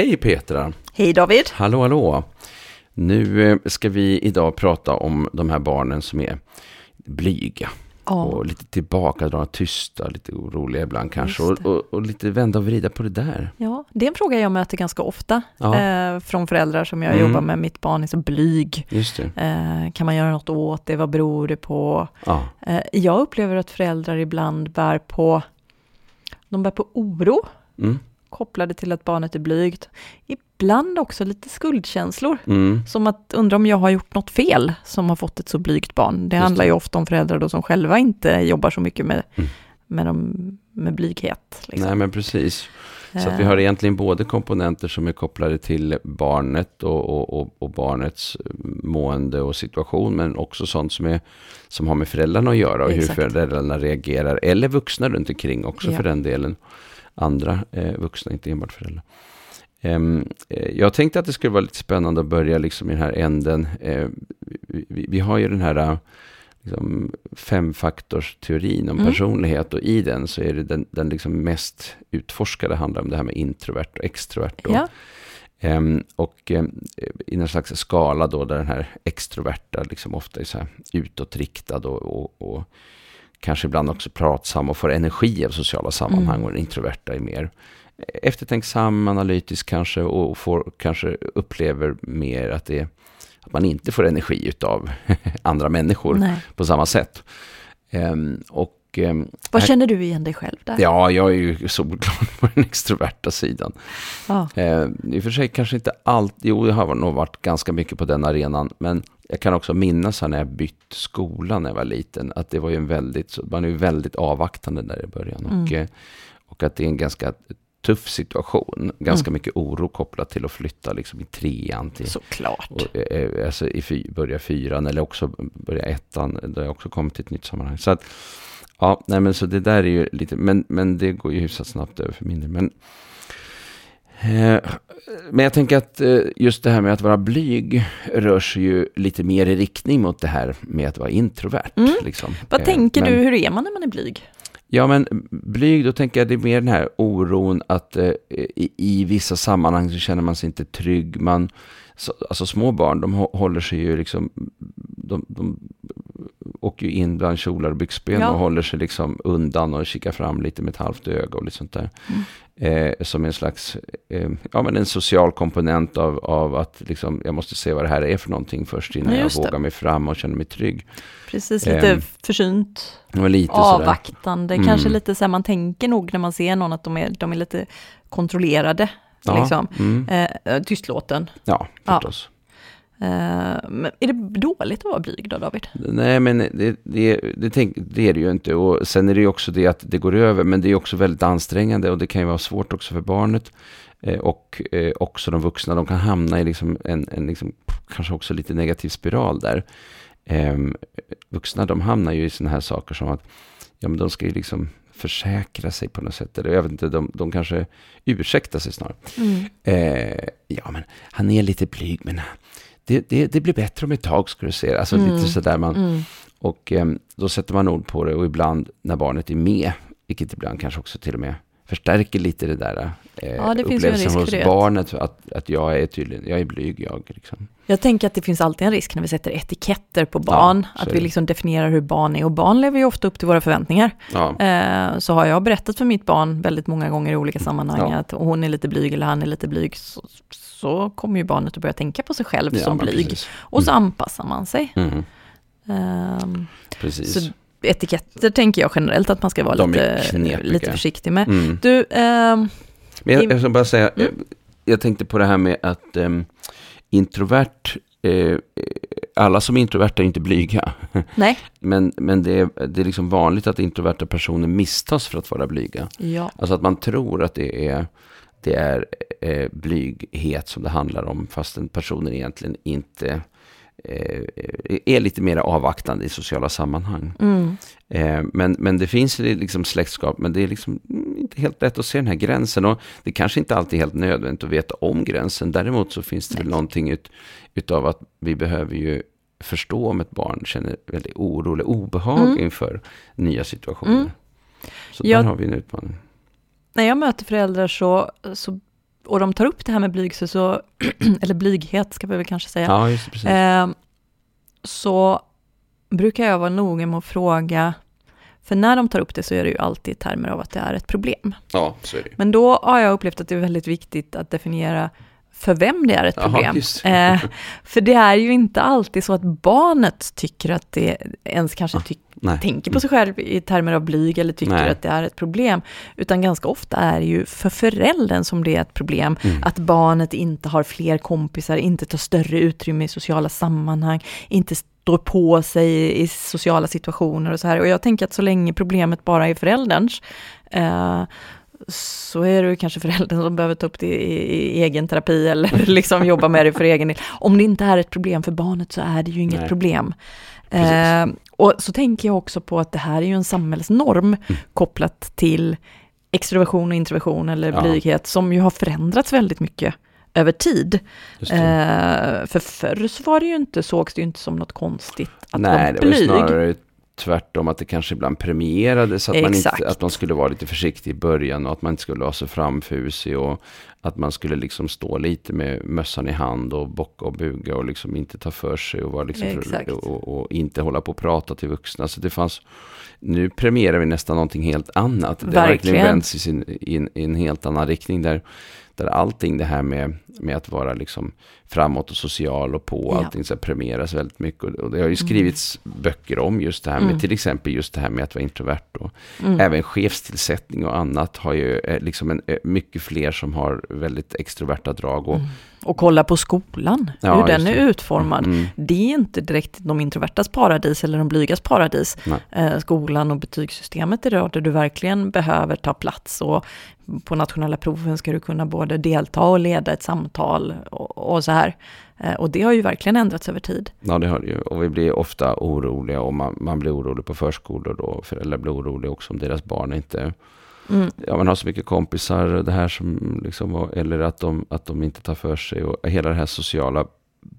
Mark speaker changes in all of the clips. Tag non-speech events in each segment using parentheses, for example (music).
Speaker 1: Hej Petra!
Speaker 2: Hej David!
Speaker 1: Hallå hallå! Nu eh, ska vi idag prata om de här barnen som är blyga.
Speaker 2: Ja.
Speaker 1: Och lite tillbakadragna, tysta, lite oroliga ibland kanske. Och, och, och lite vända och vrida på det där.
Speaker 2: ja, det är en fråga jag möter ganska ofta
Speaker 1: Ja.
Speaker 2: eh, från föräldrar som jag
Speaker 1: Mm.
Speaker 2: jobbar med. Mitt barn är så blyg. Eh, kan man göra något åt det? Vad beror det på?
Speaker 1: Ja,
Speaker 2: Eh, jag upplever att föräldrar ibland bär på, de bär på oro
Speaker 1: mm.
Speaker 2: Kopplade till att barnet är blygt. Ibland också lite skuldkänslor.
Speaker 1: Mm.
Speaker 2: Som att undra om jag har gjort något fel som har fått ett så blygt barn. Det
Speaker 1: Just
Speaker 2: handlar
Speaker 1: det.
Speaker 2: ju ofta om föräldrar då som själva inte jobbar så mycket med,
Speaker 1: Mm.
Speaker 2: med, dem, med blyghet. Liksom.
Speaker 1: Nej men precis. Så att vi
Speaker 2: Eh,
Speaker 1: har egentligen både komponenter som är kopplade till barnet och, och, och, och barnets mående och situation, men också sånt som, är, som har med föräldrarna att göra och
Speaker 2: Exakt.
Speaker 1: hur föräldrarna reagerar, eller vuxna runt omkring också
Speaker 2: Ja.
Speaker 1: för den delen. Andra eh, vuxna, inte enbart föräldrar. Ehm, eh, jag tänkte att det skulle vara lite spännande att börja liksom i den här änden. Eh, vi, har ju den här liksom, femfaktorsteorin om
Speaker 2: Mm.
Speaker 1: personlighet och i den så är det den, den liksom mest utforskade handlar om det här med introvert och extrovert.
Speaker 2: Ja,
Speaker 1: Ehm, och ehm, i någon slags skala då där den här extroverta liksom ofta är så här utåtriktad och, och, och kanske ibland också pratsam och får energi av sociala sammanhang
Speaker 2: Mm.
Speaker 1: och den introverta är mer eftertänksam, analytisk kanske och får, kanske upplever mer att, det, att man inte får energi utav (laughs) andra människor
Speaker 2: nej.
Speaker 1: på samma sätt. Ehm, och ehm,
Speaker 2: Vad
Speaker 1: här-
Speaker 2: känner du igen dig själv där?
Speaker 1: Ja, jag är ju solklart på den (laughs) extroverta sidan.
Speaker 2: Ja.
Speaker 1: Eh, I och för sig kanske inte allt, jo jag har nog varit ganska mycket på den arenan, men jag kan också minnas här när jag bytt skola när jag var liten, att det var ju en väldigt, man är ju väldigt avvaktande där i början. Och,
Speaker 2: Mm.
Speaker 1: eh, och att det är en ganska tuff situation, ganska
Speaker 2: Mm.
Speaker 1: mycket oro kopplat till att flytta liksom i trean till
Speaker 2: Såklart.
Speaker 1: och, eh, alltså i fy, börja fyran eller också börja ettan, där jag också kommit till ett nytt sammanhang. Så att, ja, nej men så det där är ju lite, men, men det går ju hyfsat snabbt över för min del. Men, eh, men jag tänker att eh, just det här med att vara blyg rör sig ju lite mer i riktning mot det här med att vara introvert.
Speaker 2: Mm.
Speaker 1: Liksom.
Speaker 2: Vad
Speaker 1: Eh,
Speaker 2: tänker
Speaker 1: men-
Speaker 2: du, hur är man när man är blyg?
Speaker 1: Ja, men blyg, då tänker jag det är mer den här oron att eh, i, i vissa sammanhang så känner man sig inte trygg. Man, så, alltså små barn, de hå- håller sig ju liksom, de, de åker ju in bland kjolar och byxben
Speaker 2: Ja.
Speaker 1: och håller sig liksom undan och kikar fram lite med ett halvt öga och lite sånt där. Eh, som en slags, eh, ja men en social komponent av, av att liksom, jag måste se vad det här är för någonting först innan
Speaker 2: Ja,
Speaker 1: jag
Speaker 2: just det.
Speaker 1: vågar mig fram och känner mig trygg.
Speaker 2: Precis, lite
Speaker 1: Ehm,
Speaker 2: försynt,
Speaker 1: lite
Speaker 2: avvaktande,
Speaker 1: Mm.
Speaker 2: kanske lite så här, man tänker nog när man ser någon att de är, de är lite kontrollerade,
Speaker 1: Ja,
Speaker 2: liksom.
Speaker 1: mm,
Speaker 2: Eh, tystlåten.
Speaker 1: ja,
Speaker 2: Ja.
Speaker 1: förstås.
Speaker 2: Eh, men är det dåligt att vara blyg då, David?
Speaker 1: Nej, men det, det, det, tänk, det är det ju inte. Och sen är det ju också det att det går över, men det är också väldigt ansträngande och det kan ju vara svårt också för barnet. Eh, och eh, också de vuxna, de kan hamna i liksom en, en liksom, kanske också lite negativ spiral där. Eh, vuxna, de hamnar ju i sådana här saker som att ja, men de ska ju liksom försäkra sig på något sätt. Eller jag vet inte, de, de kanske ursäktar sig snarare. Eh, ja, men han är lite blyg, men det, det, det blir bättre om ett tag, ska du se. Alltså
Speaker 2: Mm.
Speaker 1: lite sådär man...
Speaker 2: Mm.
Speaker 1: Och eh, då sätter man ord på det och ibland när barnet är med, vilket ibland kanske också till och med förstärker lite det där eh,
Speaker 2: Ja, det
Speaker 1: upplevelsen hos barnet, att, att jag är tydligen, jag är blyg jag. Liksom.
Speaker 2: Jag tänker att det finns alltid en risk när vi sätter etiketter på barn,
Speaker 1: så
Speaker 2: att vi liksom definierar hur barn är. Och barn lever ju ofta upp till våra förväntningar.
Speaker 1: Ja,
Speaker 2: Eh, så har jag berättat för mitt barn väldigt många gånger i olika sammanhang
Speaker 1: Ja.
Speaker 2: att hon är lite blyg eller han är lite blyg, så, så kommer ju barnet att börja tänka på sig själv
Speaker 1: ja
Speaker 2: som blyg.
Speaker 1: Precis.
Speaker 2: Och så anpassar man sig.
Speaker 1: Mm,
Speaker 2: Ehm,
Speaker 1: precis.
Speaker 2: så etiketter tänker jag generellt att man ska vara
Speaker 1: De
Speaker 2: lite, lite försiktig med.
Speaker 1: Mm.
Speaker 2: Du, ehm,
Speaker 1: Men jag, jag ska bara säga,
Speaker 2: Mm.
Speaker 1: eh, jag tänkte på det här med att ehm, introvert, eh, alla som är introverta är inte blyga. (laughs)
Speaker 2: nej,
Speaker 1: Men, men det, är, det är liksom vanligt att introverta personer misstas för att vara blyga.
Speaker 2: ja,
Speaker 1: Alltså att man tror att det är, det är eh, blyghet som det handlar om, fastän personen egentligen inte eh, är lite mer avvaktande i sociala sammanhang.
Speaker 2: mm,
Speaker 1: Eh, men, men det finns liksom släktskap, men det är liksom mm, inte helt lätt att se den här gränsen. Och det kanske inte alltid är helt nödvändigt att veta om gränsen. Däremot så finns det väl
Speaker 2: Nej.
Speaker 1: någonting ut, utav att vi behöver ju förstå om ett barn känner väldigt oro eller obehag
Speaker 2: Mm.
Speaker 1: inför nya situationer.
Speaker 2: Mm.
Speaker 1: Så
Speaker 2: Jag-
Speaker 1: där har vi en utmaning.
Speaker 2: när jag möter föräldrar så, så och de tar upp det här med blygsel, (clears throat) så, eller blyghet ska vi väl kanske säga,
Speaker 1: Ja, just
Speaker 2: eh, så brukar jag vara noga med att fråga, för när de tar upp det så är det ju alltid i termer av att det är ett problem.
Speaker 1: ja, så är det.
Speaker 2: Men då har jag upplevt att det är väldigt viktigt att definiera för vem det är ett problem.
Speaker 1: det.
Speaker 2: Eh, för det är ju inte alltid så att barnet tycker att det ens kanske
Speaker 1: Ah,
Speaker 2: ty-
Speaker 1: Nej.
Speaker 2: tänker på sig själv i termer av blyg eller tycker
Speaker 1: Nej.
Speaker 2: att det är ett problem. Utan ganska ofta är det ju för föräldern som det är ett problem.
Speaker 1: Mm.
Speaker 2: Att barnet inte har fler kompisar, inte tar större utrymme i sociala sammanhang, inte står på sig i, sociala situationer och så här. Och jag tänker att så länge problemet bara är förälderns, eh, så är det kanske föräldern som behöver ta upp det i, i egen terapi eller (laughs) liksom jobba med det för egen del. Om det inte är ett problem för barnet så är det ju inget
Speaker 1: Nej.
Speaker 2: problem. Eh, och så tänker jag också på att det här är ju en samhällsnorm
Speaker 1: Mm.
Speaker 2: kopplat till extroversion och introversion eller
Speaker 1: Ja.
Speaker 2: blyghet som ju har förändrats väldigt mycket över tid.
Speaker 1: Det.
Speaker 2: Eh, för förr så var det ju inte, sågs det ju inte som något konstigt att
Speaker 1: Nej,
Speaker 2: vara
Speaker 1: det var ju
Speaker 2: blyg.
Speaker 1: snarare tvärtom att det kanske ibland premierades att man, inte, att man skulle vara lite försiktig i början och att man inte skulle vara så framfusig och att man skulle liksom stå lite med mössan i hand och bocka och buga och liksom inte ta för sig och, vara liksom och, och, inte hålla på och prata till vuxna. Så det fanns, nu premierar vi nästan någonting helt annat. Det har verkligen
Speaker 2: Verkligen.
Speaker 1: vänts i, sin, i, en, i en helt annan riktning där, där allting det här med, med att vara liksom framåt och social och på,
Speaker 2: Ja.
Speaker 1: allting så premieras väldigt mycket. Och, det har ju skrivits böcker om just det här med,
Speaker 2: Mm.
Speaker 1: till exempel just det här med att vara introvert. Och
Speaker 2: Mm.
Speaker 1: Även chefstillsättning och annat har ju eh, liksom en, eh, mycket fler som har väldigt extroverta drag. Och,
Speaker 2: Mm. Och kolla på skolan,
Speaker 1: Ja,
Speaker 2: hur den är utformad.
Speaker 1: Mm,
Speaker 2: Det är inte direkt de introvertas paradis eller de blygas paradis. Eh, skolan och betygssystemet idag där du verkligen behöver ta plats och på nationella proven ska du kunna både delta och leda ett samtal och, och så här. Eh, och det har ju verkligen ändrats över tid.
Speaker 1: ja, det har det ju. Och vi blir ofta oroliga och man, man blir orolig på förskolor då. Föräldrar blir oroliga också om deras barn inte
Speaker 2: Mm.
Speaker 1: ja, man har så mycket kompisar, det här som liksom, eller att de, att de inte tar för sig och hela den här sociala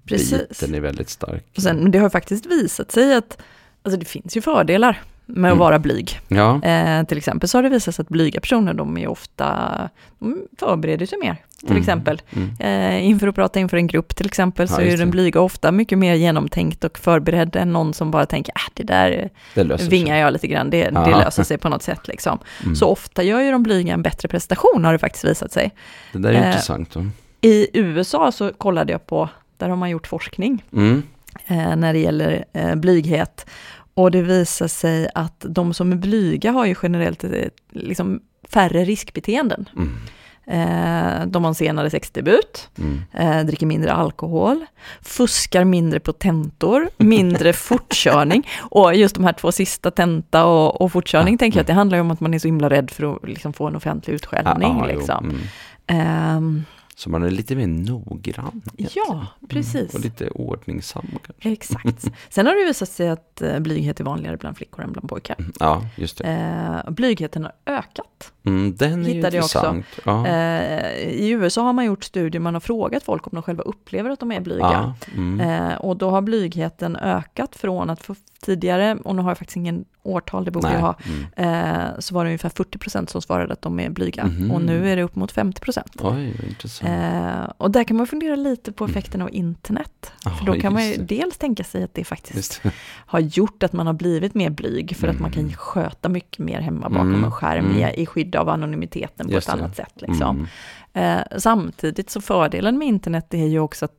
Speaker 2: Precis.
Speaker 1: biten är väldigt stark.
Speaker 2: Och sen, men det har faktiskt visat sig att alltså det finns ju fördelar med att
Speaker 1: Mm.
Speaker 2: vara blyg.
Speaker 1: Ja,
Speaker 2: Eh, till exempel så har det visat sig att blyga personer, de är ofta, de förbereder sig mer. Till
Speaker 1: Mm.
Speaker 2: exempel.
Speaker 1: mm.
Speaker 2: Eh, inför att prata inför en grupp till exempel,
Speaker 1: Ja,
Speaker 2: så är den blyga ofta mycket mer genomtänkt och förberedd än någon som bara tänker, ah, det där
Speaker 1: det
Speaker 2: vingar
Speaker 1: sig.
Speaker 2: jag lite grann, det, det löser sig på något sätt liksom.
Speaker 1: Mm.
Speaker 2: Så ofta gör ju de blyga en bättre prestation, har det faktiskt visat sig.
Speaker 1: det där är
Speaker 2: eh,
Speaker 1: intressant. Då.
Speaker 2: I USA så kollade jag på, där har man gjort forskning
Speaker 1: Mm.
Speaker 2: eh, när det gäller eh, blyghet. Och det visar sig att de som är blyga har ju generellt eh, liksom färre riskbeteenden.
Speaker 1: Mm.
Speaker 2: Eh, de har en senare sexdebut,
Speaker 1: Mm.
Speaker 2: eh, dricker mindre alkohol, fuskar mindre på tentor, mindre (laughs) fortkörning. Och just de här två sista, tenta och, och fortkörning,
Speaker 1: Ja,
Speaker 2: tänker jag
Speaker 1: mm.
Speaker 2: att det handlar ju om att man är så himla rädd för att liksom, få en offentlig utskällning.
Speaker 1: Ja, jo,
Speaker 2: liksom.
Speaker 1: mm.
Speaker 2: Ehm,
Speaker 1: Så man är lite mer noggrann. egentligen.
Speaker 2: ja, precis.
Speaker 1: Och lite ordningsam kanske.
Speaker 2: Exakt. (laughs) Sen har det visat sig att eh, blyghet är vanligare bland flickor än bland pojkar.
Speaker 1: Mm. Ja, just det.
Speaker 2: Eh, blygheten har ökat.
Speaker 1: Mm, den är ju
Speaker 2: hittade också.
Speaker 1: intressant. Ja.
Speaker 2: Eh, I USA har man gjort studier, man har frågat folk om de själva upplever att de är blyga.
Speaker 1: ja. Mm.
Speaker 2: Eh, och då har blygheten ökat från att tidigare, och nu har jag faktiskt ingen årtal, det borde jag
Speaker 1: Nej.
Speaker 2: ha,
Speaker 1: Mm.
Speaker 2: eh, så var det ungefär 40% som svarade att de är blyga.
Speaker 1: Mhm.
Speaker 2: Och nu är det upp mot 50%.
Speaker 1: Oj, vad intressant.
Speaker 2: Eh, och där kan man fundera lite på effekten av internet.
Speaker 1: Ja,
Speaker 2: För då kan man ju dels tänka sig att det faktiskt (laughs) har gjort att man har blivit mer blyg för att man kan
Speaker 1: Mm.
Speaker 2: sköta mycket mer hemma bakom
Speaker 1: Mm,
Speaker 2: en skärm
Speaker 1: mm.
Speaker 2: i, i skydd av anonymiteten på
Speaker 1: Just
Speaker 2: ett
Speaker 1: det.
Speaker 2: annat sätt. Liksom.
Speaker 1: Mm.
Speaker 2: Eh, samtidigt så fördelen med internet är ju också att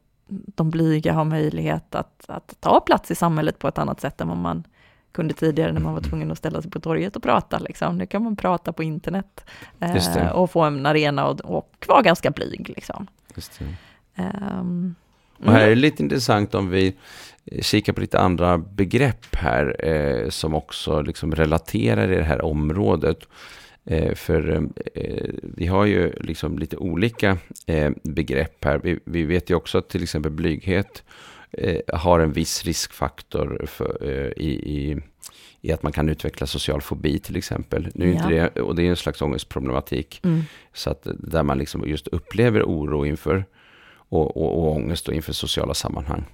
Speaker 2: de blyga har möjlighet att, att ta plats i samhället på ett annat sätt än vad man kunde tidigare när man var tvungen att ställa sig på torget och prata. Liksom. Nu kan man prata på internet eh, och få en arena och, och vara ganska blyg. Liksom. Ehm,
Speaker 1: Och här är det
Speaker 2: mm.
Speaker 1: lite intressant om vi eh, kikar på lite andra begrepp här eh, som också liksom relaterar i det här området. Eh, för eh, vi har ju liksom lite olika eh, begrepp här. Vi, vi vet ju också att till exempel blyghet eh, har en viss riskfaktor för, eh, i, i, i att man kan utveckla social fobi till exempel. Nu är inte
Speaker 2: Ja.
Speaker 1: det, och det är en slags ångestproblematik.
Speaker 2: Mm.
Speaker 1: Så att där man liksom just upplever oro inför och, och, och ångest inför sociala sammanhang.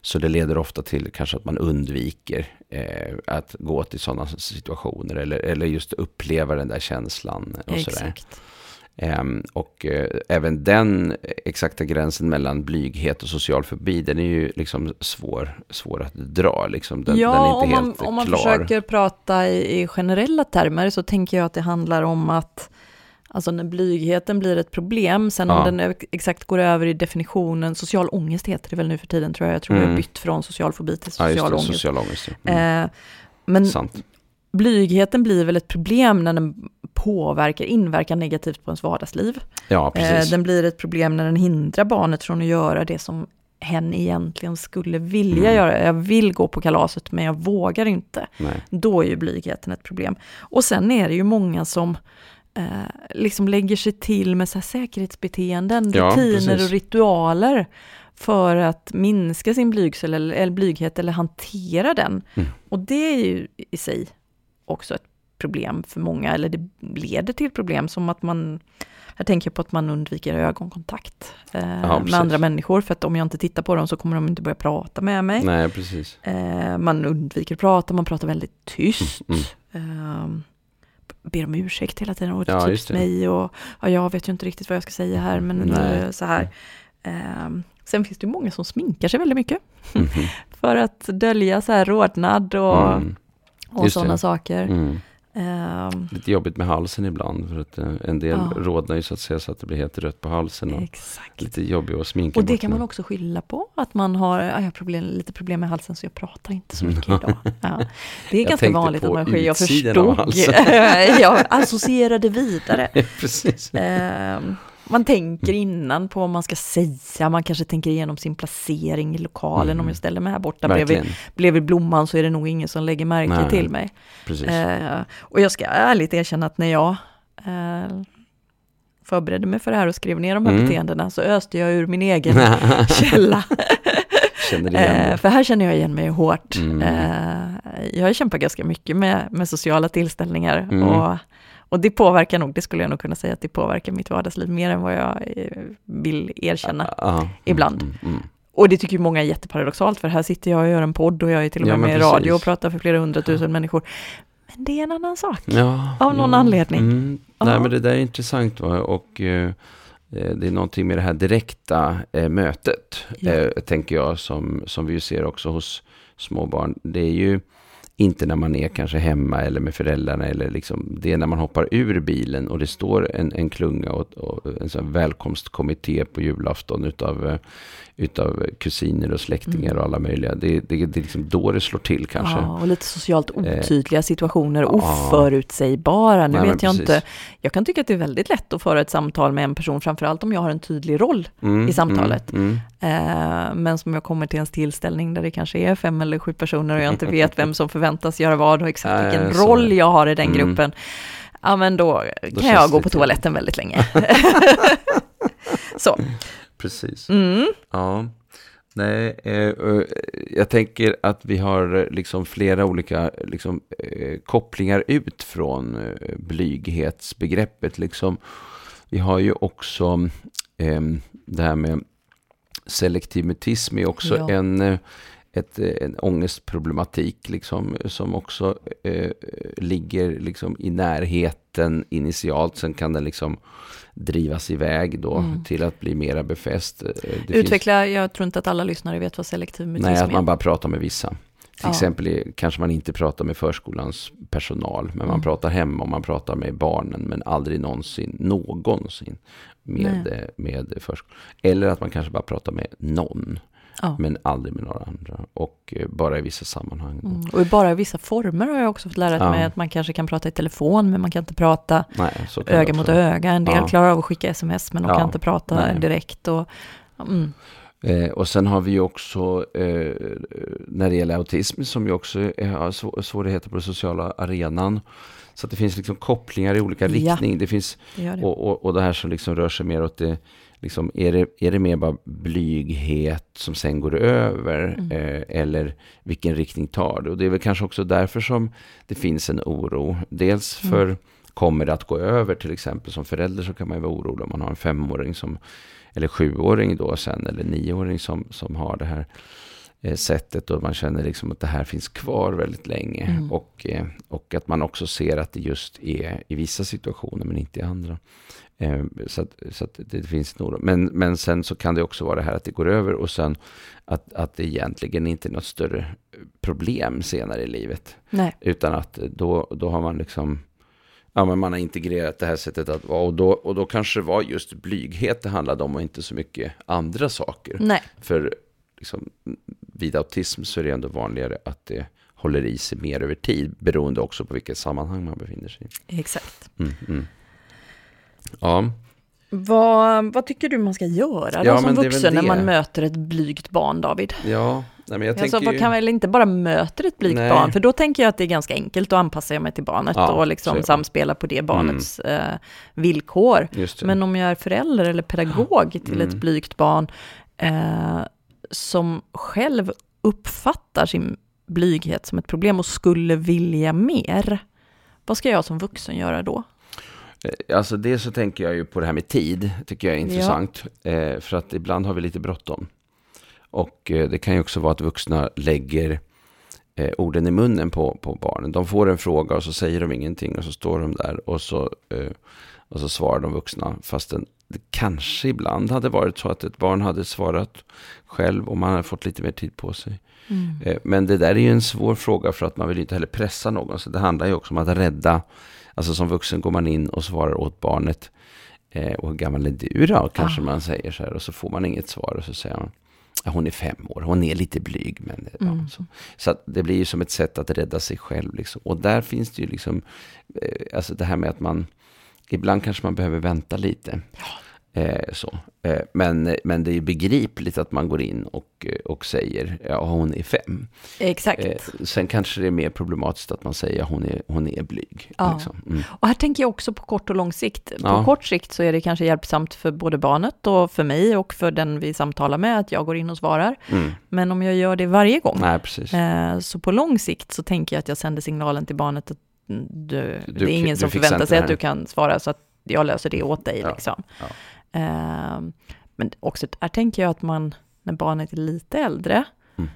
Speaker 1: Så det leder ofta till kanske att man undviker eh, att gå till sådana situationer eller, eller just uppleva den där känslan. Och sådär.
Speaker 2: Exakt.
Speaker 1: Ehm, och eh, även den exakta gränsen mellan blyghet och social fobi, den är ju liksom svår, svår att dra. Liksom. Den,
Speaker 2: ja,
Speaker 1: den är inte
Speaker 2: om man,
Speaker 1: helt
Speaker 2: om man
Speaker 1: klar.
Speaker 2: försöker prata i, i generella termer så tänker jag att det handlar om att Alltså när blygheten blir ett problem, sen om
Speaker 1: Ja.
Speaker 2: den exakt går över i definitionen, social ångest heter det väl nu för tiden tror jag, jag tror jag
Speaker 1: Mm.
Speaker 2: har bytt från social fobi till
Speaker 1: ja,
Speaker 2: social
Speaker 1: det,
Speaker 2: ångest.
Speaker 1: social ångest. ja. Mm.
Speaker 2: Eh, men
Speaker 1: Sant.
Speaker 2: blygheten blir väl ett problem när den påverkar, inverkar negativt på ens vardagsliv.
Speaker 1: Ja,
Speaker 2: Eh,
Speaker 1: precis.
Speaker 2: den blir ett problem när den hindrar barnet från att göra det som hen egentligen skulle vilja
Speaker 1: Mm.
Speaker 2: göra. Jag vill gå på kalaset men jag vågar inte.
Speaker 1: Nej.
Speaker 2: Då är ju blygheten ett problem. Och sen är det ju många som eh, liksom lägger sig till med så här säkerhetsbeteenden,
Speaker 1: Ja,
Speaker 2: rutiner
Speaker 1: precis.
Speaker 2: och ritualer för att minska sin blygsel eller, eller blyghet eller hantera den.
Speaker 1: Mm.
Speaker 2: Och det är ju i sig också ett problem för många, eller det leder till problem som att man jag tänker på att man undviker ögonkontakt eh,
Speaker 1: Ja,
Speaker 2: med andra människor, för att om jag inte tittar på dem så kommer de inte börja prata med mig.
Speaker 1: Nej, precis.
Speaker 2: Eh, man undviker att prata, man pratar väldigt tyst.
Speaker 1: Mm.
Speaker 2: Eh, ber om ursäkt hela tiden och
Speaker 1: Ja,
Speaker 2: typ mig och ja, jag vet ju inte riktigt vad jag ska säga här men
Speaker 1: Nej.
Speaker 2: eh, så här. Eh, sen finns det ju många som sminkar sig väldigt mycket
Speaker 1: Mhm. (laughs)
Speaker 2: för att dölja så här rodnad och,
Speaker 1: Mm.
Speaker 2: och sådana saker.
Speaker 1: Mm.
Speaker 2: Eh,
Speaker 1: Lite jobbigt med halsen ibland, för att eh, en del
Speaker 2: Ja.
Speaker 1: rodnar ju så att säga så att det blir helt rött på halsen. Och
Speaker 2: exakt.
Speaker 1: lite jobbigt att sminka
Speaker 2: Och det kan man också skylla på, att man har, ja, jag har problem, lite problem med halsen så jag pratar inte så mycket idag. (laughs) Ja. Det är
Speaker 1: Jag
Speaker 2: ganska vanligt att man sker, jag
Speaker 1: utsidan av
Speaker 2: förstod,
Speaker 1: halsen. (laughs)
Speaker 2: jag associerade vidare. (laughs)
Speaker 1: Precis.
Speaker 2: Eh, man tänker innan på vad man ska säga, man kanske tänker igenom sin placering i lokalen.
Speaker 1: Mm.
Speaker 2: Om jag ställer mig här borta bredvid,
Speaker 1: Verkligen.
Speaker 2: bredvid blomman så är det nog ingen som lägger märke
Speaker 1: Nej.
Speaker 2: till mig. Eh, och jag ska ärligt erkänna att när jag eh, förberedde mig för det här och skrev ner de här
Speaker 1: Mm.
Speaker 2: beteendena så öste jag ur min egen (laughs) källa. Eh, för här känner jag igen mig hårt.
Speaker 1: Mm.
Speaker 2: Eh, jag har kämpat ganska mycket med, med sociala tillställningar.
Speaker 1: Mm.
Speaker 2: Och, och det påverkar nog, det skulle jag nog kunna säga att det påverkar mitt vardagsliv mer än vad jag eh, vill erkänna.
Speaker 1: Ja, mm,
Speaker 2: ibland.
Speaker 1: Mm, mm.
Speaker 2: Och det tycker ju många är jätteparadoxalt, för här sitter jag och gör en podd och jag är till och
Speaker 1: Ja,
Speaker 2: med
Speaker 1: men
Speaker 2: med i radio och pratar för flera hundratusen människor. Men det är en annan sak.
Speaker 1: Ja,
Speaker 2: Av någon
Speaker 1: ja.
Speaker 2: anledning.
Speaker 1: Mm.
Speaker 2: Ja.
Speaker 1: Nej, men det där är intressant va? och eh, det är någonting med det här direkta eh, mötet,
Speaker 2: Ja.
Speaker 1: tänker jag, som, som vi ser också hos småbarn. Det är ju inte när man är kanske hemma eller med föräldrarna, eller liksom, det är när man hoppar ur bilen och det står en, en klunga och, och en sån välkomstkommitté på julafton utav, eh, utav kusiner och släktingar
Speaker 2: Mm.
Speaker 1: och alla möjliga. Det, det, det är liksom då det slår till kanske.
Speaker 2: Ja, och lite socialt
Speaker 1: Eh,
Speaker 2: otydliga situationer,
Speaker 1: ja.
Speaker 2: oförutsägbara. Nu
Speaker 1: Nej,
Speaker 2: vet jag
Speaker 1: precis.
Speaker 2: inte. Jag kan tycka att det är väldigt lätt att föra ett samtal med en person, framförallt om jag har en tydlig roll.
Speaker 1: Mm,
Speaker 2: i samtalet.
Speaker 1: Mm,
Speaker 2: Eh, men som jag kommer till en tillställning där det kanske är fem eller sju personer och jag inte vet vem som förväntas göra vad och exakt (laughs)
Speaker 1: Nej,
Speaker 2: vilken
Speaker 1: så
Speaker 2: roll jag har i den
Speaker 1: Mm.
Speaker 2: gruppen. Ja, men då, kan
Speaker 1: känns
Speaker 2: jag gå på toaletten väldigt länge. (laughs) Så,
Speaker 1: precis.
Speaker 2: mm,
Speaker 1: Ja. Nej, eh, eh, jag tänker att vi har eh, liksom flera olika liksom, eh, kopplingar ut från eh, blyghetsbegreppet. Liksom. Vi har ju också eh, det här med selektiv mutism är också
Speaker 2: Ja.
Speaker 1: en, eh, ett, eh, en ångestproblematik liksom, som också eh, ligger liksom i närheten initialt. Sen kan den liksom drivas iväg då
Speaker 2: Mm.
Speaker 1: till att bli mera befäst. Eh, det finns-
Speaker 2: utveckla, jag tror inte att alla lyssnare vet vad selektiv mutism
Speaker 1: Nej, att
Speaker 2: är.
Speaker 1: man bara pratar med vissa. Till
Speaker 2: Ja.
Speaker 1: exempel är, kanske man inte pratar med förskolans personal, men man
Speaker 2: Mm.
Speaker 1: pratar hemma och man pratar med barnen, men aldrig någonsin, någonsin med, med förskolan. Eller att man kanske bara pratar med någon,
Speaker 2: Ja.
Speaker 1: men aldrig med några andra. Och eh, bara i vissa sammanhang.
Speaker 2: Mm. Och bara i vissa former har jag också fått lära
Speaker 1: Ja.
Speaker 2: mig att man kanske kan prata i telefon, men man kan inte prata
Speaker 1: Nej, kan
Speaker 2: öga mot öga. En del
Speaker 1: Ja.
Speaker 2: klarar av att skicka sms, men de kan inte prata
Speaker 1: Nej.
Speaker 2: direkt. Och, mm.
Speaker 1: Eh, och sen har vi ju också eh, när det gäller autism som ju också har svå- svårigheter på den sociala arenan. Så att det finns liksom kopplingar i olika
Speaker 2: Ja.
Speaker 1: riktning. Det finns
Speaker 2: Det det.
Speaker 1: Och, och, och det här som liksom rör sig mer åt det, liksom, är, det, är det mer bara blyghet som sen går över?
Speaker 2: Mm.
Speaker 1: Eh, eller vilken riktning tar det? Och det är väl kanske också därför som det finns en oro. Dels
Speaker 2: Mm.
Speaker 1: för, kommer det att gå över till exempel? Som förälder så kan man ju vara orolig om man har en femåring som, eller sjuåring då sen, eller nioåring som, som har det här sättet och man känner liksom att det här finns kvar väldigt länge.
Speaker 2: Mm.
Speaker 1: Och, eh, och att man också ser att det just är i vissa situationer men inte i andra. Eh, så att, så att det finns nog. Men, men sen så kan det också vara det här att det går över och sen att, att det egentligen inte är något större problem senare i livet.
Speaker 2: Nej.
Speaker 1: Utan att då, då har man liksom, ja men man har integrerat det här sättet att vara och då, och då kanske det var just blyghet det handlade om och inte så mycket andra saker.
Speaker 2: Nej.
Speaker 1: För liksom, vid autism så är det ändå vanligare att det håller i sig mer över tid, beroende också på vilket sammanhang man befinner sig i.
Speaker 2: Exakt.
Speaker 1: Mm, mm. Ja,
Speaker 2: Vad, vad tycker du man ska göra då
Speaker 1: Ja,
Speaker 2: som vuxen när man möter ett blygt barn, David?
Speaker 1: ja. Nej, men jag
Speaker 2: Alltså,
Speaker 1: tänker ju...
Speaker 2: kan väl inte bara möter ett blygt
Speaker 1: Nej.
Speaker 2: barn, för då tänker jag att det är ganska enkelt att anpassa mig till barnet
Speaker 1: Ja,
Speaker 2: och liksom samspela på det barnets eh, villkor. Men om jag är förälder eller pedagog till ett
Speaker 1: Mm.
Speaker 2: blygt barn eh, som själv uppfattar sin blyghet som ett problem och skulle vilja mer, vad ska jag som vuxen göra då?
Speaker 1: Eh, Alltså det så tänker jag ju på det här med tid, tycker jag är intressant. Eh, för att ibland har vi lite bråttom. Och eh, det kan ju också vara att vuxna lägger orden i munnen på, på barnen. De får en fråga och så säger de ingenting och så står de där och så, och så svarar de vuxna. Fastän det kanske ibland hade varit så att ett barn hade svarat själv och man hade fått lite mer tid på sig. Eh, Men det där är ju en svår fråga för att man vill inte heller pressa någon. Så det handlar ju också om att rädda. Alltså som vuxen går man in och svarar åt barnet. Eh, och hur gammal är du då? Kanske
Speaker 2: Ah.
Speaker 1: man säger så här. Och så får man inget svar och så säger man. Ja, hon är fem år, hon är lite blyg. Men, ja,
Speaker 2: Mm.
Speaker 1: så. så att det blir ju som ett sätt att rädda sig själv. Liksom. Och där finns det ju liksom, eh, alltså det här med att man, ibland kanske man behöver vänta lite. Eh, så. Eh, men, men det är begripligt att man går in och, eh, och säger, ja hon är fem.
Speaker 2: Exakt.
Speaker 1: Eh, sen kanske det är mer problematiskt att man säger hon är, hon är blyg.
Speaker 2: Ja.
Speaker 1: Liksom. Mm.
Speaker 2: Och här tänker jag också på kort och lång sikt. På
Speaker 1: Ja.
Speaker 2: kort sikt så är det kanske hjälpsamt för både barnet och för mig och för den vi samtalar med att jag går in och svarar.
Speaker 1: Mm.
Speaker 2: Men om jag gör det varje gång,
Speaker 1: Nej,
Speaker 2: eh, så på lång sikt så tänker jag att jag sänder signalen till barnet att du,
Speaker 1: Du-
Speaker 2: det är ingen som förväntar sig att du kan svara så att jag löser det åt dig.
Speaker 1: Ja.
Speaker 2: Liksom.
Speaker 1: Ja.
Speaker 2: Eh, men också där tänker jag att man, när barnet är lite äldre,
Speaker 1: Mm.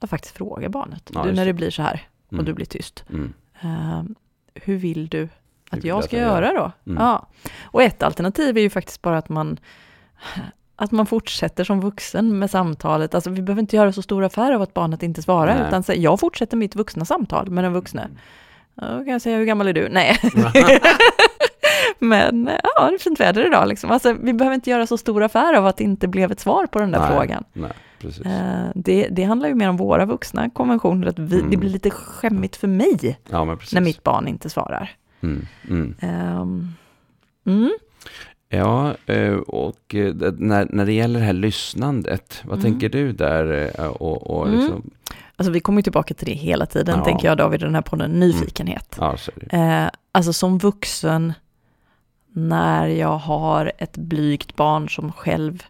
Speaker 2: att faktiskt fråga barnet.
Speaker 1: Ja,
Speaker 2: du, när
Speaker 1: det.
Speaker 2: blir så här och
Speaker 1: Mm.
Speaker 2: du blir tyst.
Speaker 1: Mm.
Speaker 2: Eh, hur vill du att
Speaker 1: vill
Speaker 2: jag ska
Speaker 1: jag gör?
Speaker 2: göra då?
Speaker 1: Mm.
Speaker 2: Ja. Och ett alternativ är ju faktiskt bara att man att man fortsätter som vuxen med samtalet. Alltså vi behöver inte göra så stor affär av att barnet inte svarar,
Speaker 1: Nej.
Speaker 2: utan jag fortsätter mitt vuxna samtal med den vuxne. Ja, Då kan jag säga, hur gammal är du? Nej. (laughs) Men ja, det är fint väder idag liksom. Alltså, vi behöver inte göra så stor affär av att det inte blev ett svar på den där
Speaker 1: Nej.
Speaker 2: frågan.
Speaker 1: Nej, precis.
Speaker 2: Eh, Det, det handlar ju mer om våra vuxna konventioner, att vi,
Speaker 1: Mm.
Speaker 2: det blir lite skämmigt för mig
Speaker 1: ja,
Speaker 2: när mitt barn inte svarar.
Speaker 1: Mm. Mm.
Speaker 2: Mm.
Speaker 1: Ja, eh, och eh, när, när det gäller det här lyssnandet, vad
Speaker 2: Mm.
Speaker 1: tänker du där? Och, och
Speaker 2: Mm.
Speaker 1: liksom,
Speaker 2: Alltså vi kommer ju tillbaka till det hela tiden,
Speaker 1: Ja.
Speaker 2: tänker jag David, i den här podden, nyfikenhet.
Speaker 1: ja, så är det.
Speaker 2: Eh, alltså som vuxen, när jag har ett blygt barn som själv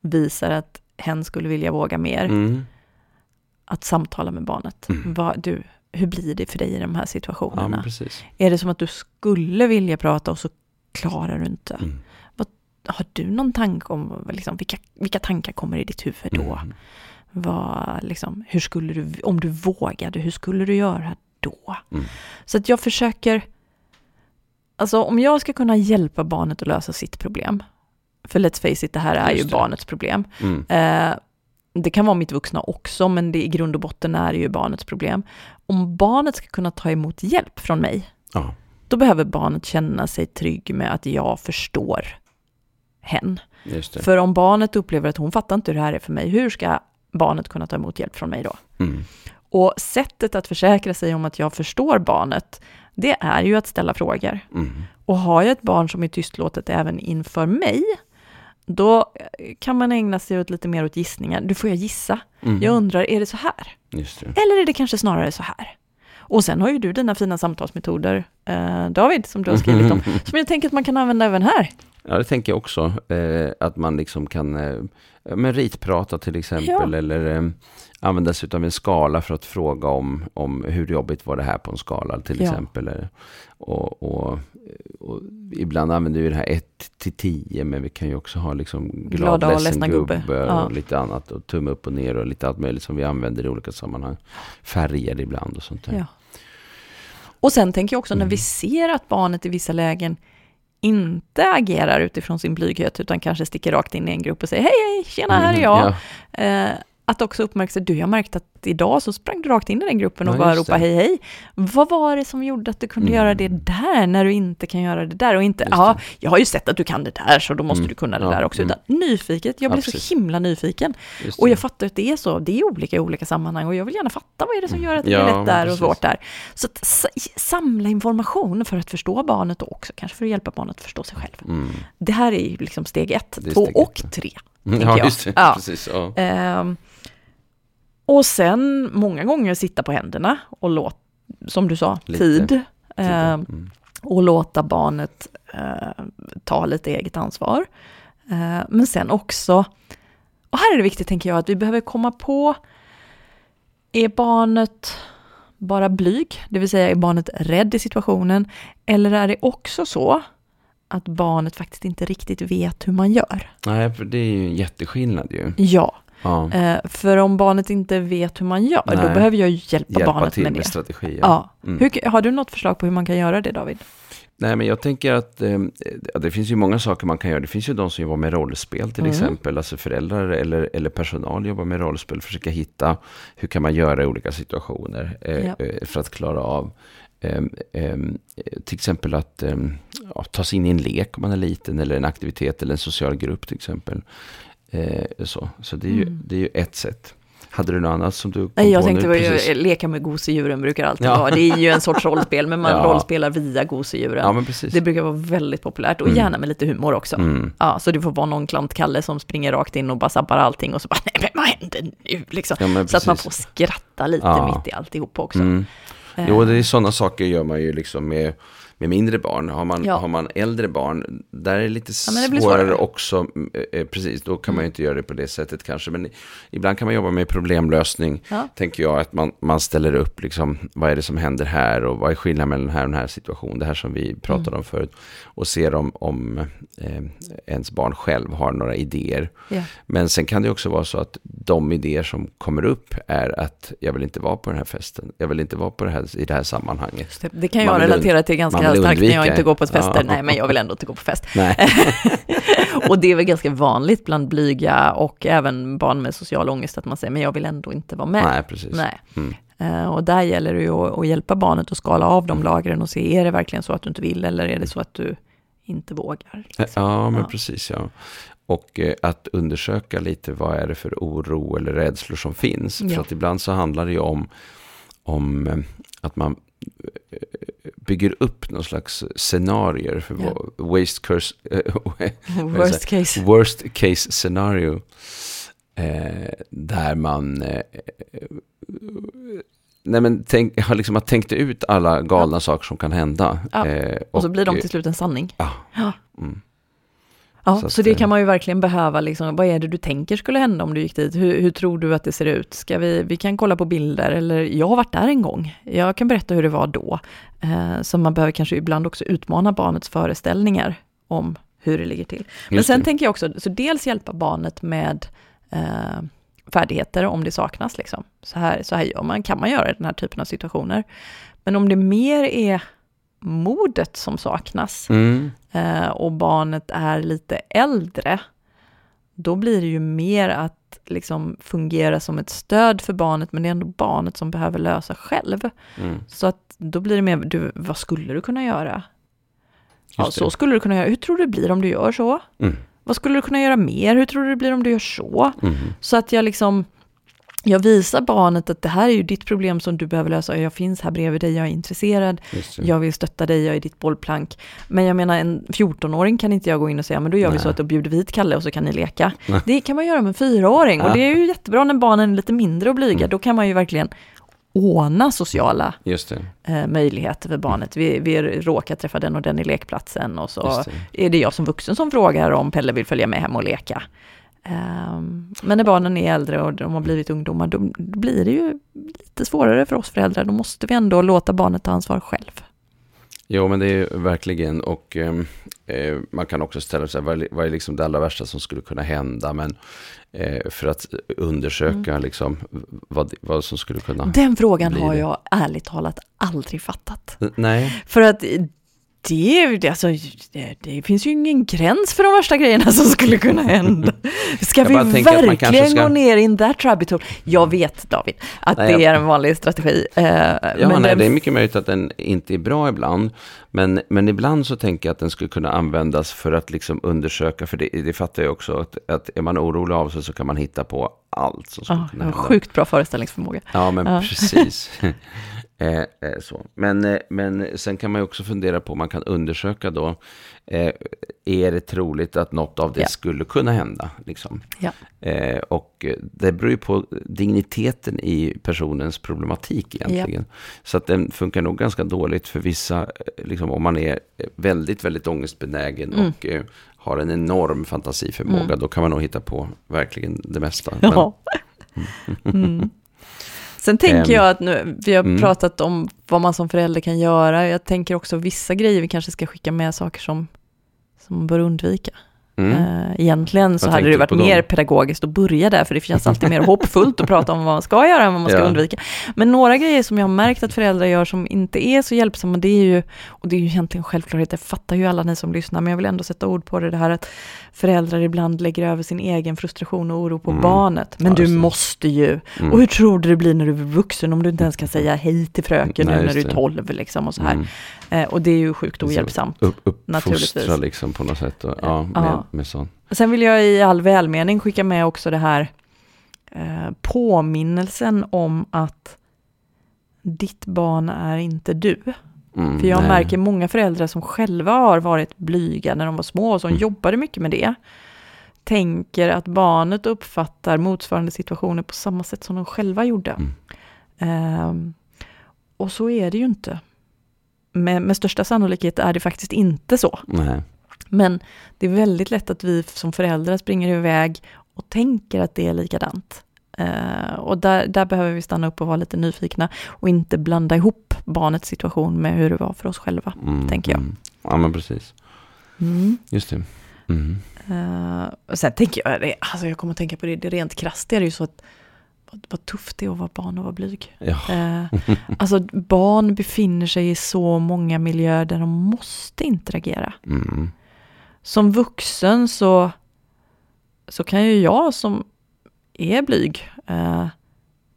Speaker 2: visar att hen skulle vilja våga mer,
Speaker 1: Mm.
Speaker 2: att samtala med barnet.
Speaker 1: Mm.
Speaker 2: Vad, du, hur blir det för dig i de här
Speaker 1: Ja,
Speaker 2: situationerna?
Speaker 1: precis.
Speaker 2: är det som att du skulle vilja prata och så klarar du inte?
Speaker 1: Mm.
Speaker 2: Har du någon tanke om liksom, vilka, vilka tankar kommer i ditt huvud då? Vad, liksom, hur skulle du, om du vågade, hur skulle du göra då?
Speaker 1: Mm.
Speaker 2: Så att jag försöker, alltså om jag ska kunna hjälpa barnet att lösa sitt problem, för let's face it, det här är
Speaker 1: Just
Speaker 2: ju
Speaker 1: det.
Speaker 2: barnets problem.
Speaker 1: Mm.
Speaker 2: Eh, det kan vara mitt vuxna också, men det i grund och botten är det ju barnets problem. Om barnet ska kunna ta emot hjälp från mig,
Speaker 1: Ja,
Speaker 2: då behöver barnet känna sig trygg med att jag förstår hen. För om barnet upplever att hon fattar inte hur det här är för mig, hur ska barnet kunna ta emot hjälp från mig då?
Speaker 1: Mm.
Speaker 2: Och sättet att försäkra sig om att jag förstår barnet, det är ju att ställa frågor.
Speaker 1: Mm.
Speaker 2: Och har jag ett barn som är tystlåtet även inför mig, då kan man ägna sig åt lite mer åt gissningar. Du får jag gissa.
Speaker 1: Mm.
Speaker 2: Jag undrar, är det så här?
Speaker 1: Det.
Speaker 2: Eller är det kanske snarare så här? Och sen har ju du dina fina samtalsmetoder, eh, David, som du har skrivit om, (laughs) som jag tänker att man kan använda även här.
Speaker 1: Ja, det tänker jag också. Eh, att man liksom kan eh, men ritprata till exempel.
Speaker 2: Ja.
Speaker 1: Eller eh, använda sig av en skala för att fråga om, om hur jobbigt var det här på en skala till
Speaker 2: Ja.
Speaker 1: exempel. Eh, Och, och, och ibland använder vi det här 1 till 10 men vi kan ju också ha liksom glad,
Speaker 2: Glada och
Speaker 1: ledsen
Speaker 2: gubbe.
Speaker 1: gubbe och
Speaker 2: Ja.
Speaker 1: lite annat. Och tumme upp och ner och lite allt möjligt som vi använder i olika sammanhang. Färger ibland och sånt där.
Speaker 2: Ja. Och sen tänker jag också när
Speaker 1: Mm.
Speaker 2: vi ser att barnet i vissa lägen inte agerar utifrån sin blyghet utan kanske sticker rakt in i en grupp och säger hej, hej, tjena, här är jag.
Speaker 1: Mm, ja.
Speaker 2: Att också uppmärksamma, du, jag märkt att idag så sprang du rakt in i den gruppen och
Speaker 1: Ja,
Speaker 2: bara ropade hej, hej. Vad var det som gjorde att du kunde
Speaker 1: Mm.
Speaker 2: göra det där när du inte kan göra det där? Och inte, ja, jag har ju sett att du kan det där så då måste
Speaker 1: Mm.
Speaker 2: du kunna det
Speaker 1: Ja,
Speaker 2: där också.
Speaker 1: mm.
Speaker 2: Utan nyfiket, jag
Speaker 1: Ja,
Speaker 2: blir
Speaker 1: precis.
Speaker 2: så himla nyfiken. Och jag fattar att det är så, det är olika i olika sammanhang och jag vill gärna fatta vad är det som gör att det
Speaker 1: Ja,
Speaker 2: blir
Speaker 1: men
Speaker 2: lätt där och
Speaker 1: precis.
Speaker 2: svårt där. Så att sa- samla information för att förstå barnet och också kanske för att hjälpa barnet att förstå sig själv.
Speaker 1: Mm.
Speaker 2: Det här är ju liksom steg ett,
Speaker 1: är
Speaker 2: två och tre.
Speaker 1: Mm, (laughs) Ja, just det.
Speaker 2: Ja.
Speaker 1: Precis. Ja.
Speaker 2: Ehm, och sen många gånger sitta på händerna och låta, som du sa,
Speaker 1: Lite.
Speaker 2: tid. Ehm,
Speaker 1: Mm.
Speaker 2: och låta barnet eh, ta lite eget ansvar. Eh, men sen också, och här är det viktigt tänker jag, att vi behöver komma på, är barnet bara blyg, det vill säga är barnet rädd i situationen, eller är det också så att barnet faktiskt inte riktigt vet hur man gör?
Speaker 1: Nej, för det är ju en jätteskillnad ju.
Speaker 2: Ja,
Speaker 1: Ja.
Speaker 2: eh, för om barnet inte vet hur man gör, då
Speaker 1: Nej.
Speaker 2: behöver jag hjälpa
Speaker 1: Hjälpa
Speaker 2: barnet
Speaker 1: till
Speaker 2: med
Speaker 1: med,
Speaker 2: det.
Speaker 1: strategier.
Speaker 2: Ja.
Speaker 1: Mm.
Speaker 2: Hur, har du något förslag på hur man kan göra det David?
Speaker 1: Nej, men jag tänker att eh, det finns ju många saker man kan göra. Det finns ju de som jobbar med rollspel till
Speaker 2: Mm.
Speaker 1: exempel. Alltså föräldrar eller, eller personal jobbar med rollspel. Försöka hitta hur kan man göra i olika situationer eh,
Speaker 2: Ja.
Speaker 1: eh, för att klara av. eh, till exempel att ehm, ja, ta sig in i en lek om man är liten. Eller en aktivitet eller en social grupp till exempel. Eh, så så det, är ju,
Speaker 2: Mm.
Speaker 1: det är ju ett sätt. Hade du något annat som du kom
Speaker 2: Nej, jag
Speaker 1: på
Speaker 2: tänkte
Speaker 1: nu? Precis.
Speaker 2: jag- leka med gosedjuren brukar alltid
Speaker 1: Ja.
Speaker 2: vara. Det är ju en sorts rollspel, men man (laughs)
Speaker 1: Ja.
Speaker 2: rollspelar via gosedjuren.
Speaker 1: Ja.
Speaker 2: Det brukar vara väldigt populärt och
Speaker 1: Mm.
Speaker 2: gärna med lite humor också.
Speaker 1: Mm.
Speaker 2: Ja, så det får vara någon klantkalle som springer rakt in och bara sabbar allting och så bara, nej men vad händer nu liksom? Så att man får skratta lite mitt i alltihop också.
Speaker 1: Mm.
Speaker 2: Eh,
Speaker 1: Jo, det är sådana saker gör man ju liksom med, med mindre barn. Har man,
Speaker 2: Ja.
Speaker 1: har man äldre barn, där är det lite
Speaker 2: Ja, det
Speaker 1: svårare,
Speaker 2: svårare.
Speaker 1: också. eh, eh, Precis, då kan man
Speaker 2: Mm.
Speaker 1: ju inte göra det på det sättet kanske. Men ibland kan man jobba med problemlösning.
Speaker 2: Ja.
Speaker 1: Tänker jag att man, man ställer upp, liksom, vad är det som händer här och vad är skillnaden mellan den här och den här situationen. Det här som vi pratade
Speaker 2: Mm.
Speaker 1: om förut. Och ser om, om eh, ens barn själv har några idéer.
Speaker 2: Ja.
Speaker 1: Men sen kan det också vara så att de idéer som kommer upp är att jag vill inte vara på den här festen. Jag vill inte vara på det här, i det här sammanhanget.
Speaker 2: Det. Det kan jag relatera till ganska
Speaker 1: vill
Speaker 2: starkt när jag inte går på fester.
Speaker 1: Ja.
Speaker 2: Nej, men jag vill ändå inte gå på fest. (laughs) Och det är väl ganska vanligt bland blyga och även barn med social ångest att man säger, men jag vill ändå inte vara med.
Speaker 1: Nej, precis.
Speaker 2: Nej.
Speaker 1: Mm.
Speaker 2: Eh, Och där gäller det ju att, hjälpa barnet att skala av de lagren och se, är det verkligen så att du inte vill eller är det så att du inte vågar? liksom?
Speaker 1: Ja, men
Speaker 2: Ja.
Speaker 1: precis ja. Och eh, att undersöka lite vad är det för oro eller rädslor som finns.
Speaker 2: Ja.
Speaker 1: För att ibland så handlar det ju om, om eh, att man eh, bygger upp någon slags scenarier för
Speaker 2: Ja.
Speaker 1: vad- waste curse, eh, (laughs)
Speaker 2: Worst case.
Speaker 1: worst case scenario. Eh, där man eh, nej men tänk, (laughs) har liksom har tänkt ut alla galna saker som kan hända.
Speaker 2: Ja.
Speaker 1: Eh,
Speaker 2: Och så blir de
Speaker 1: eh,
Speaker 2: till slut en sanning.
Speaker 1: Ja.
Speaker 2: Ja.
Speaker 1: Mm.
Speaker 2: Ja,
Speaker 1: Så
Speaker 2: så, det
Speaker 1: eh,
Speaker 2: kan man ju verkligen behöva, liksom, vad är det du tänker skulle hända om du gick dit? Hur, hur tror du att det ser ut? Ska vi, vi kan kolla på bilder, eller jag har varit där en gång. Jag kan berätta hur det var då. Eh, så man behöver kanske ibland också utmana barnets föreställningar om hur det ligger till. Men
Speaker 1: Just
Speaker 2: sen
Speaker 1: det.
Speaker 2: tänker jag också, så dels hjälpa barnet med eh, färdigheter om det saknas. Liksom. Så, här, så här gör man, kan man göra i den här typen av situationer. Men om det mer är modet som saknas,
Speaker 1: Mm.
Speaker 2: eh, och barnet är lite äldre, då blir det ju mer att liksom fungera som ett stöd för barnet, men det är ändå barnet som behöver lösa själv.
Speaker 1: Mm.
Speaker 2: Så att då blir det mer, du, vad skulle du kunna göra? Ja,
Speaker 1: det.
Speaker 2: så skulle du kunna göra. Hur tror du det blir om du gör så?
Speaker 1: Mm.
Speaker 2: Vad skulle du kunna göra mer? Hur tror du det blir om du gör så?
Speaker 1: Mm.
Speaker 2: Så att jag liksom, jag visar barnet att det här är ju ditt problem som du behöver lösa. Jag finns här bredvid dig, jag är intresserad. Jag vill stötta dig, jag är ditt bollplank. Men jag menar en 14-åring kan inte jag gå in och säga, men då gör vi
Speaker 1: Nej.
Speaker 2: så att då bjuder vi hit Kalle och så kan ni leka.
Speaker 1: Nej.
Speaker 2: Det kan man göra med en fyraåring och
Speaker 1: Ja.
Speaker 2: det är ju jättebra när barnen är lite mindre och blyga.
Speaker 1: Mm.
Speaker 2: Då kan man ju verkligen ordna sociala eh, möjligheter för barnet. Vi, vi råkar träffa den och den i lekplatsen och så
Speaker 1: det.
Speaker 2: är det jag som vuxen som frågar om Pelle vill följa med hem och leka. Ehm, men när barnen är äldre och de har blivit ungdomar, då blir det ju lite svårare för oss föräldrar. Då måste vi ändå låta barnet ta ansvar själv.
Speaker 1: Jo, men det är verkligen och ehm, eh, man kan också ställa sig, vad är, vad är liksom det allra värsta som skulle kunna hända? Men eh, för att undersöka
Speaker 2: Mm.
Speaker 1: liksom vad, vad som skulle kunna...
Speaker 2: Den frågan har
Speaker 1: det.
Speaker 2: jag ärligt talat aldrig fattat.
Speaker 1: Nej,
Speaker 2: För att det, alltså, det, det finns ju ingen gräns för de värsta grejerna som skulle kunna hända. Ska vi verkligen
Speaker 1: ska-
Speaker 2: gå ner in that rabbit hole? Jag vet David, att
Speaker 1: Nej,
Speaker 2: det
Speaker 1: jag-
Speaker 2: är en vanlig strategi. eh,
Speaker 1: Ja, nej,
Speaker 2: den-
Speaker 1: det är mycket möjligt att den inte är bra ibland. Men, men ibland så tänker jag att den skulle kunna användas för att liksom undersöka, för det, det fattar jag också, att, att är man orolig av sig så kan man hitta på allt som skulle
Speaker 2: Ja,
Speaker 1: kunna hända.
Speaker 2: sjukt bra föreställningsförmåga.
Speaker 1: Ja, men
Speaker 2: Ja.
Speaker 1: precis. (laughs) eh, eh, så. Men, eh, men sen kan man ju också fundera på, man kan undersöka då, eh, är det troligt att något av det
Speaker 2: Ja.
Speaker 1: skulle kunna hända? Liksom?
Speaker 2: Ja.
Speaker 1: Eh, och det beror ju på digniteten i personens problematik egentligen. Så att den funkar nog ganska dåligt för vissa, eh, liksom, om man är väldigt, väldigt ångestbenägen
Speaker 2: Mm.
Speaker 1: och har en enorm fantasiförmåga,
Speaker 2: Mm.
Speaker 1: då kan man nog hitta på verkligen det mesta. Men-
Speaker 2: Ja. (laughs) Mm. Sen tänker
Speaker 1: Ehm,
Speaker 2: jag att nu, vi har
Speaker 1: mm.
Speaker 2: pratat om vad man som förälder kan göra. Jag tänker också vissa grejer vi kanske ska skicka med saker som, som man bör undvika.
Speaker 1: Mm.
Speaker 2: Eh, Egentligen så hade det varit mer pedagogiskt att börja där, för det känns alltid mer (laughs) hoppfullt att prata om vad man ska göra än vad man ska
Speaker 1: Ja.
Speaker 2: undvika. Men några grejer som jag har märkt att föräldrar gör som inte är så hjälpsamma, det är ju, och det är ju egentligen självklarhet, det fattar ju alla ni som lyssnar, men jag vill ändå sätta ord på det, det här att föräldrar ibland lägger över sin egen frustration och oro på
Speaker 1: Mm.
Speaker 2: barnet. Men
Speaker 1: Ja,
Speaker 2: du måste ju,
Speaker 1: Mm.
Speaker 2: och hur tror du det blir när du är vuxen om du inte ens kan säga hej till fröken
Speaker 1: Nej,
Speaker 2: nu när du är. 12 liksom och så här.
Speaker 1: Mm.
Speaker 2: Eh, och det är ju sjukt ohjälpsamt.
Speaker 1: Upp, uppfostra
Speaker 2: Naturligtvis.
Speaker 1: liksom på något sätt. Och, ja,
Speaker 2: Ja.
Speaker 1: Med sånt.
Speaker 2: Sen vill jag i all välmening skicka med också det här eh, påminnelsen om att ditt barn är inte du.
Speaker 1: Mm,
Speaker 2: För jag
Speaker 1: nej.
Speaker 2: märker många föräldrar som själva har varit blyga när de var små och som
Speaker 1: Mm.
Speaker 2: jobbade mycket med det. Tänker att barnet uppfattar motsvarande situationer på samma sätt som de själva gjorde.
Speaker 1: Mm.
Speaker 2: Ehm, och så är det ju inte. Med, med största sannolikhet är det faktiskt inte så.
Speaker 1: Nej.
Speaker 2: Men det är väldigt lätt att vi som föräldrar springer iväg och tänker att det är likadant. Eh, och där, där behöver vi stanna upp och vara lite nyfikna och inte blanda ihop barnets situation med hur det var för oss själva.
Speaker 1: Mm,
Speaker 2: tänker jag.
Speaker 1: Mm. Ja, men precis. Just det. Mm.
Speaker 2: Eh, och sen tänker jag, alltså jag kommer att tänka på det, det rent krasst är det ju så att vad, vad tufft det är att vara barn och vara blyg.
Speaker 1: Ja.
Speaker 2: Eh, (laughs) alltså barn befinner sig i så många miljöer där de måste interagera.
Speaker 1: Mm.
Speaker 2: Som vuxen så, så kan ju jag som är blyg eh,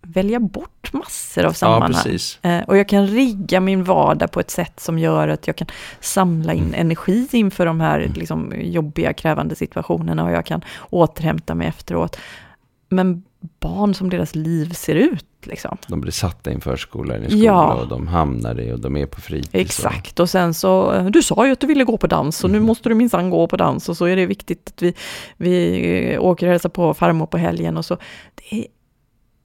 Speaker 2: välja bort massor av
Speaker 1: ja,
Speaker 2: sammanhang.
Speaker 1: precis.
Speaker 2: eh, och jag kan rigga min vardag på ett sätt som gör att jag kan samla in
Speaker 1: Mm.
Speaker 2: energi inför de här liksom, jobbiga, krävande situationerna och jag kan återhämta mig efteråt. Men barn som deras liv ser ut, liksom.
Speaker 1: De blir satta i en förskola eller en skola
Speaker 2: Ja.
Speaker 1: och de hamnar i och de är på fritids.
Speaker 2: Exakt, och sen så, du sa ju att du ville gå på dans och nu
Speaker 1: Mm.
Speaker 2: måste du minsann gå på dans och så är det viktigt att vi, vi eh, åker och hälsar på farmor på helgen och så. Det är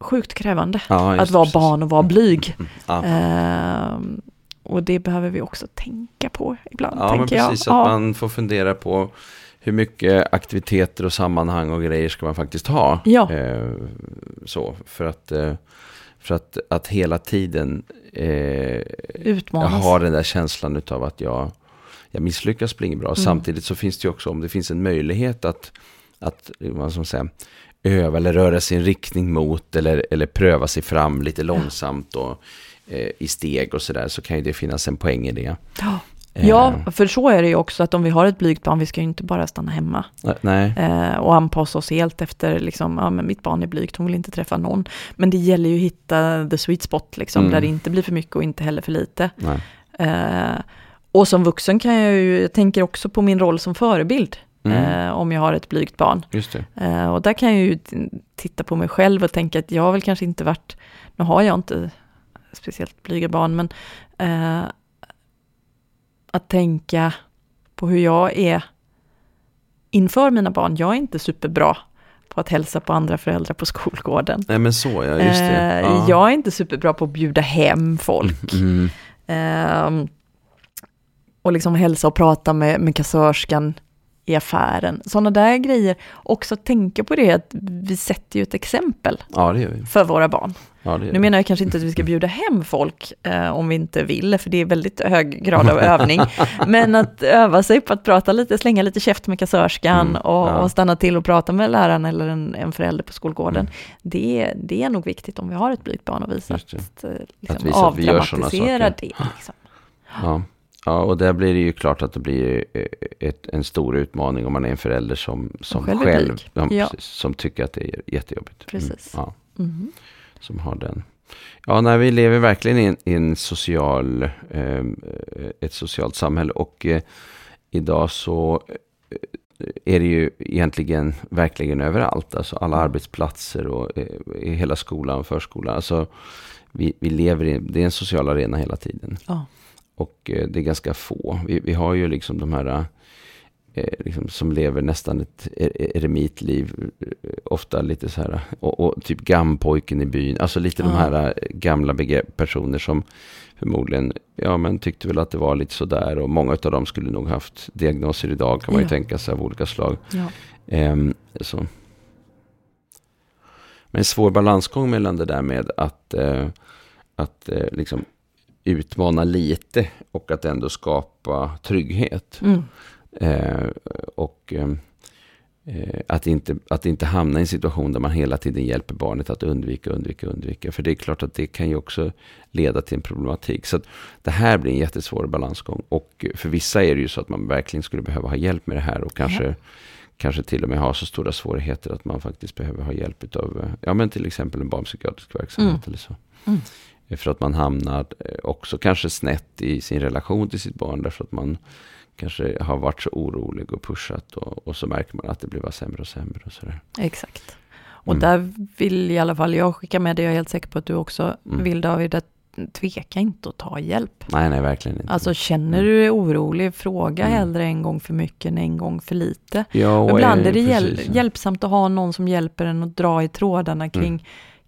Speaker 2: sjukt krävande
Speaker 1: ja,
Speaker 2: att vara
Speaker 1: precis.
Speaker 2: barn och vara blyg.
Speaker 1: Mm. Ja.
Speaker 2: Ehm, och det behöver vi också tänka på ibland,
Speaker 1: Ja, men precis.
Speaker 2: jag.
Speaker 1: Att man får fundera på hur mycket aktiviteter och sammanhang och grejer ska man faktiskt ha.
Speaker 2: Ja.
Speaker 1: Eh, så, för att, eh, för att, att hela tiden eh, jag
Speaker 2: Utmanas.
Speaker 1: har den där känslan av att jag, jag misslyckas blir inget bra.
Speaker 2: Mm.
Speaker 1: Samtidigt så finns det ju också, om det finns en möjlighet att, att vad ska man säga, öva eller röra sig i en riktning mot eller, eller pröva sig fram lite långsamt och eh, i steg och sådär så kan ju det finnas en poäng i det.
Speaker 2: Ja.
Speaker 1: Eh,
Speaker 2: Ja, för så är det ju också att om vi har ett blygt barn, vi ska ju inte bara stanna hemma.
Speaker 1: Nej.
Speaker 2: eh, och anpassa oss helt efter, liksom, ja men mitt barn är blygt, hon vill inte träffa någon. Men det gäller ju att hitta the sweet spot, liksom,
Speaker 1: Mm.
Speaker 2: där det inte blir för mycket och inte heller för lite. Eh, och som vuxen kan jag ju, jag tänker också på min roll som förebild,
Speaker 1: Mm.
Speaker 2: eh, om jag har ett blygt barn. Eh, och där kan jag ju titta på mig själv och tänka att jag har väl kanske inte varit, nu har jag inte speciellt blyga barn, men eh, att tänka på hur jag är inför mina barn. Jag är inte superbra på att hälsa på andra föräldrar på skolgården.
Speaker 1: Nej men så ja, just det.
Speaker 2: Eh,
Speaker 1: Ja.
Speaker 2: Jag är inte superbra på att bjuda hem folk.
Speaker 1: Mm.
Speaker 2: Ehm, och liksom hälsa och prata med, med kassörskan i affären. Sådana där grejer. Också tänka på det att vi sätter ju ett exempel
Speaker 1: Ja,
Speaker 2: för våra barn.
Speaker 1: Ja,
Speaker 2: Nu menar jag kanske inte att vi ska bjuda hem folk eh, om vi inte vill, för det är väldigt hög grad av övning. (laughs) Men att öva sig på att prata lite, slänga lite käft med kassörskan
Speaker 1: Mm,
Speaker 2: och,
Speaker 1: ja.
Speaker 2: och stanna till och prata med läraren eller en, en förälder på skolgården.
Speaker 1: Mm.
Speaker 2: Det, det är nog viktigt om vi har ett blygt barn att visa att, eh, liksom,
Speaker 1: Att visa att vi gör saker.
Speaker 2: det. Liksom.
Speaker 1: Ja. Ja, och där blir det ju klart att det blir eh, ett, en stor utmaning om man är en förälder som, som
Speaker 2: själv
Speaker 1: själv, ja,
Speaker 2: Ja.
Speaker 1: Precis, som tycker att det är jättejobbigt.
Speaker 2: Precis.
Speaker 1: Mm, ja,
Speaker 2: Mhm.
Speaker 1: Som har den. Ja, nej, vi lever verkligen i en, i en social, eh, ett socialt samhälle och eh, idag så eh, är det ju egentligen verkligen överallt. Alltså alla arbetsplatser och eh, i hela skolan och förskolan. Alltså vi, vi lever i, det är en social arena hela tiden.
Speaker 2: Ja.
Speaker 1: Och eh, det är ganska få. Vi, vi har ju liksom de här eh, liksom, som lever nästan ett eremitliv. Ofta lite så här, och, och typ gampojken i byn. Alltså lite de
Speaker 2: Ja.
Speaker 1: här eh, gamla begrepp, personer som förmodligen, ja men tyckte väl att det var lite sådär. Och många av dem skulle nog haft diagnoser idag kan man ju
Speaker 2: Ja.
Speaker 1: tänka sig av olika slag.
Speaker 2: Ja.
Speaker 1: Ehm, så. Men en svår balansgång mellan det där med att, eh, att eh, liksom utmana lite och att ändå skapa trygghet.
Speaker 2: Mm.
Speaker 1: Eh, och eh, eh, att, inte, att inte hamna i en situation där man hela tiden hjälper barnet att undvika, undvika, undvika. För det är klart att det kan ju också leda till en problematik. Så det här blir en jättesvår balansgång. Och för vissa är det ju så att man verkligen skulle behöva ha hjälp med det här och kanske, kanske till och med ha så stora svårigheter att man faktiskt behöver ha hjälp av, ja men till exempel en barnpsykiatrisk verksamhet
Speaker 2: Mm.
Speaker 1: eller så.
Speaker 2: Mm.
Speaker 1: För att man hamnar eh, också kanske snett i sin relation till sitt barn därför att man kanske har varit så orolig och pushat och, och så märker man att det blir bara sämre och sämre och sådär.
Speaker 2: Exakt. Och
Speaker 1: Mm.
Speaker 2: där vill i alla fall jag skicka med det, jag är helt säker på att du också
Speaker 1: Mm.
Speaker 2: vill David, att tveka inte att ta hjälp.
Speaker 1: Nej, nej, verkligen inte.
Speaker 2: Alltså känner
Speaker 1: Mm.
Speaker 2: du dig orolig, fråga
Speaker 1: Mm.
Speaker 2: hellre en gång för mycket än en gång för lite.
Speaker 1: ja,
Speaker 2: Och ibland
Speaker 1: eh,
Speaker 2: är det hjäl-
Speaker 1: precis, ja.
Speaker 2: hjälpsamt att ha någon som hjälper en att dra i trådarna kring,
Speaker 1: Mm.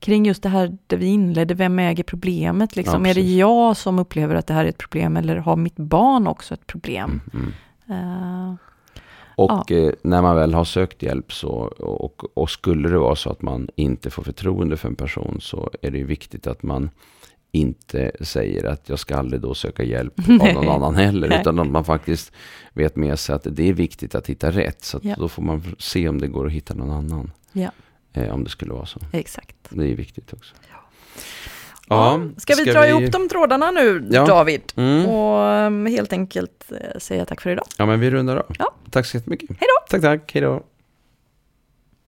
Speaker 2: Kring just det här där vi inledde, vem äger problemet liksom?
Speaker 1: Ja,
Speaker 2: är det jag som upplever att det här är ett problem eller har mitt barn också ett problem?
Speaker 1: Mm, mm.
Speaker 2: Eh,
Speaker 1: Och eh, när man väl har sökt hjälp så, och, och skulle det vara så att man inte får förtroende för en person så är det ju viktigt att man inte säger att jag ska aldrig då söka hjälp av någon (laughs) annan heller. Utan att man faktiskt vet med sig att det är viktigt att hitta rätt. Så
Speaker 2: Ja.
Speaker 1: då får man se om det går att hitta någon annan.
Speaker 2: Ja.
Speaker 1: Eh, om det skulle vara så.
Speaker 2: exakt.
Speaker 1: Det är viktigt också.
Speaker 2: Ja, ska vi dra ihop de trådarna nu,
Speaker 1: Ja.
Speaker 2: David?
Speaker 1: Mm.
Speaker 2: Och um, helt enkelt eh, säga tack för idag.
Speaker 1: Ja, men vi rundar av.
Speaker 2: Ja.
Speaker 1: Tack så jättemycket.
Speaker 2: Hej då!
Speaker 1: Tack, tack. Hej då.